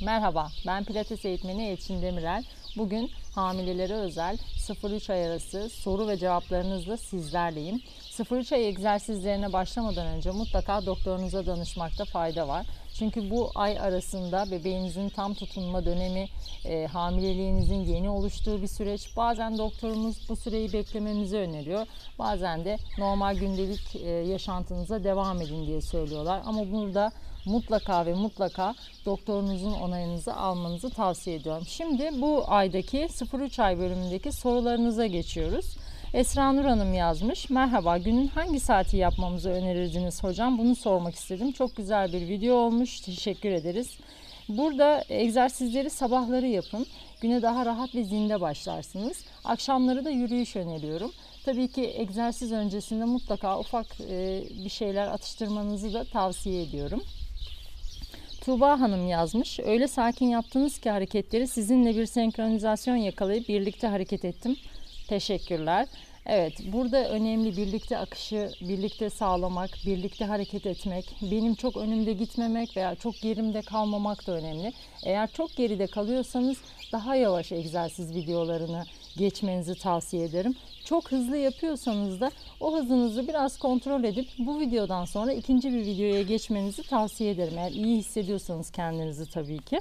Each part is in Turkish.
Merhaba, ben Pilates eğitmeni Elçin Demirel. Bugün hamilelere özel 0-3 ay arası soru ve cevaplarınızla sizlerleyim. 0-3 ay egzersizlerine başlamadan önce mutlaka doktorunuza danışmakta fayda var. Çünkü bu ay arasında bebeğinizin tam tutunma dönemi, e, hamileliğinizin yeni oluştuğu bir süreç. Bazen doktorumuz bu süreyi beklememizi öneriyor. Bazen de normal gündelik e, yaşantınıza devam edin diye söylüyorlar. Ama burada mutlaka ve mutlaka doktorunuzun onayınızı almanızı tavsiye ediyorum. Şimdi bu aydaki 0-3 ay bölümündeki sorularınıza geçiyoruz. Esra Nur Hanım yazmış. Merhaba günün hangi saati yapmamızı önerirdiniz hocam? Bunu sormak istedim. Çok güzel bir video olmuş. Teşekkür ederiz. Burada egzersizleri sabahları yapın. Güne daha rahat ve zinde başlarsınız. Akşamları da yürüyüş öneriyorum. Tabii ki egzersiz öncesinde mutlaka ufak e, bir şeyler atıştırmanızı da tavsiye ediyorum. Tuğba Hanım yazmış. Öyle sakin yaptınız ki hareketleri sizinle bir senkronizasyon yakalayıp birlikte hareket ettim. Teşekkürler. Evet, burada önemli birlikte akışı, birlikte sağlamak, birlikte hareket etmek, benim çok önümde gitmemek veya çok gerimde kalmamak da önemli. Eğer çok geride kalıyorsanız daha yavaş egzersiz videolarını geçmenizi tavsiye ederim. Çok hızlı yapıyorsanız da o hızınızı biraz kontrol edip bu videodan sonra ikinci bir videoya geçmenizi tavsiye ederim. Eğer iyi hissediyorsanız kendinizi tabii ki.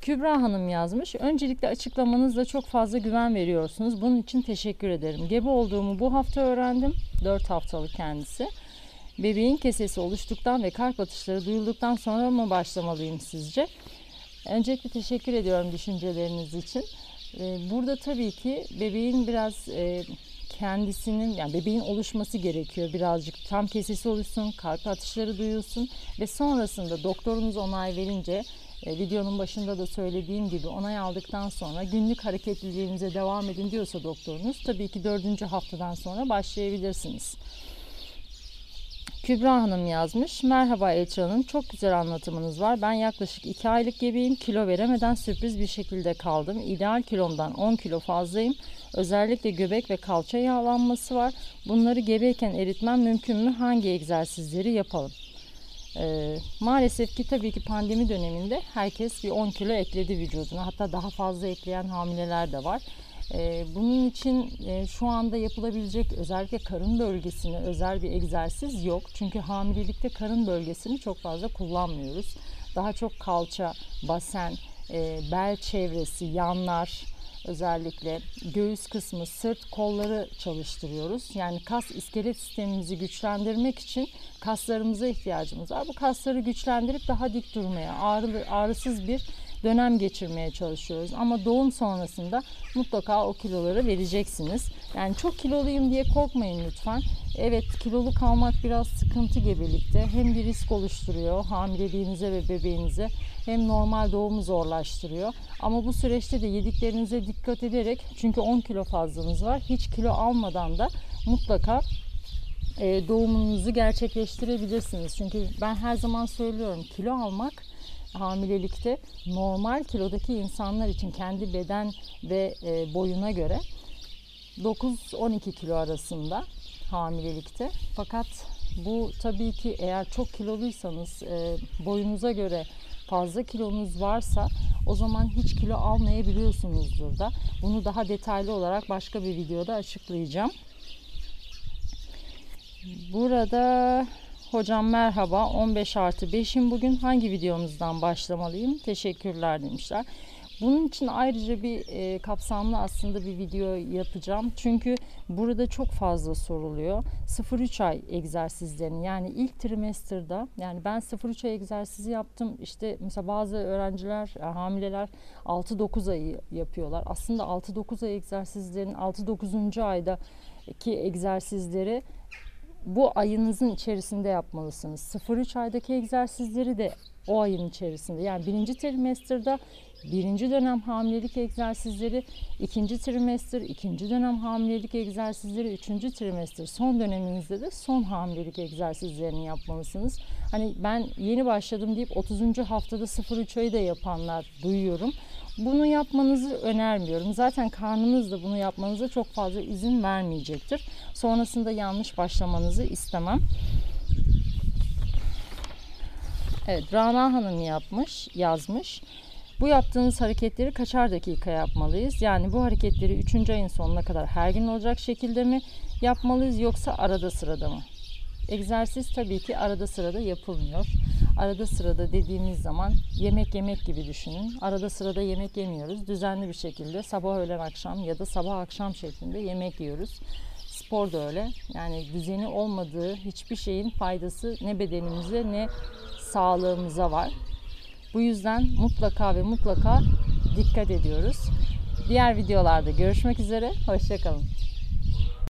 Kübra Hanım yazmış. Öncelikle açıklamanızla çok fazla güven veriyorsunuz. Bunun için teşekkür ederim. Gebe olduğumu bu hafta öğrendim. 4 haftalık kendisi. Bebeğin kesesi oluştuktan ve kalp atışları duyulduktan sonra mı başlamalıyım sizce? Öncelikle teşekkür ediyorum düşünceleriniz için. Ee, burada tabii ki bebeğin biraz e, kendisinin yani bebeğin oluşması gerekiyor birazcık tam kesesi oluşsun kalp atışları duyulsun ve sonrasında doktorunuz onay verince e, videonun başında da söylediğim gibi onay aldıktan sonra günlük hareketliliğinize devam edin diyorsa doktorunuz tabii ki dördüncü haftadan sonra başlayabilirsiniz. Kübra Hanım yazmış. Merhaba Elçin Hanım. Çok güzel anlatımınız var. Ben yaklaşık 2 aylık gebeyim. Kilo veremeden sürpriz bir şekilde kaldım. İdeal kilomdan 10 kilo fazlayım. Özellikle göbek ve kalça yağlanması var. Bunları gebeyken eritmem mümkün mü? Hangi egzersizleri yapalım? Ee, maalesef ki tabii ki pandemi döneminde herkes bir 10 kilo ekledi vücuduna. Hatta daha fazla ekleyen hamileler de var. Ee, bunun için e, şu anda yapılabilecek özellikle karın bölgesine özel bir egzersiz yok. Çünkü hamilelikte karın bölgesini çok fazla kullanmıyoruz. Daha çok kalça, basen, e, bel çevresi, yanlar, özellikle göğüs kısmı, sırt, kolları çalıştırıyoruz. Yani kas iskelet sistemimizi güçlendirmek için kaslarımıza ihtiyacımız var. Bu kasları güçlendirip daha dik durmaya, ağrılı, ağrısız bir dönem geçirmeye çalışıyoruz. Ama doğum sonrasında mutlaka o kiloları vereceksiniz. Yani çok kiloluyum diye korkmayın lütfen. Evet kilolu kalmak biraz sıkıntı gebelikte. Hem bir risk oluşturuyor hamileliğinize ve bebeğinize hem normal doğumu zorlaştırıyor. Ama bu süreçte de yediklerinize dikkat ederek çünkü 10 kilo fazlanız var. Hiç kilo almadan da mutlaka e, doğumunuzu gerçekleştirebilirsiniz. Çünkü ben her zaman söylüyorum kilo almak hamilelikte normal kilodaki insanlar için kendi beden ve e, boyuna göre 9-12 kilo arasında hamilelikte. Fakat bu tabii ki eğer çok kiloluysanız e, boyunuza göre fazla kilonuz varsa o zaman hiç kilo almayabiliyorsunuzdur da. Bunu daha detaylı olarak başka bir videoda açıklayacağım. Burada hocam merhaba 15 artı 5'im bugün hangi videomuzdan başlamalıyım? Teşekkürler demişler. Bunun için ayrıca bir e, kapsamlı aslında bir video yapacağım. Çünkü burada çok fazla soruluyor. 0-3 ay egzersizlerini yani ilk trimesterda yani ben 0-3 ay egzersizi yaptım. İşte mesela bazı öğrenciler, e, hamileler 6-9 ayı yapıyorlar. Aslında 6-9 ay egzersizlerin 6-9. ayda ki egzersizleri bu ayınızın içerisinde yapmalısınız. 0-3 aydaki egzersizleri de o ayın içerisinde. Yani birinci trimesterda birinci dönem hamilelik egzersizleri, ikinci trimester, ikinci dönem hamilelik egzersizleri, üçüncü trimester, son döneminizde de son hamilelik egzersizlerini yapmalısınız. Hani ben yeni başladım deyip 30. haftada 0-3 ayı da yapanlar duyuyorum. Bunu yapmanızı önermiyorum. Zaten karnınız da bunu yapmanıza çok fazla izin vermeyecektir. Sonrasında yanlış başlamanızı istemem. Evet, Rana Hanım yapmış, yazmış. Bu yaptığınız hareketleri kaçar dakika yapmalıyız? Yani bu hareketleri 3. ayın sonuna kadar her gün olacak şekilde mi yapmalıyız yoksa arada sırada mı? Egzersiz tabii ki arada sırada yapılmıyor. Arada sırada dediğimiz zaman yemek yemek gibi düşünün. Arada sırada yemek yemiyoruz. Düzenli bir şekilde sabah öğlen akşam ya da sabah akşam şeklinde yemek yiyoruz. Spor da öyle. Yani düzeni olmadığı hiçbir şeyin faydası ne bedenimize ne sağlığımıza var. Bu yüzden mutlaka ve mutlaka dikkat ediyoruz. Diğer videolarda görüşmek üzere. Hoşçakalın.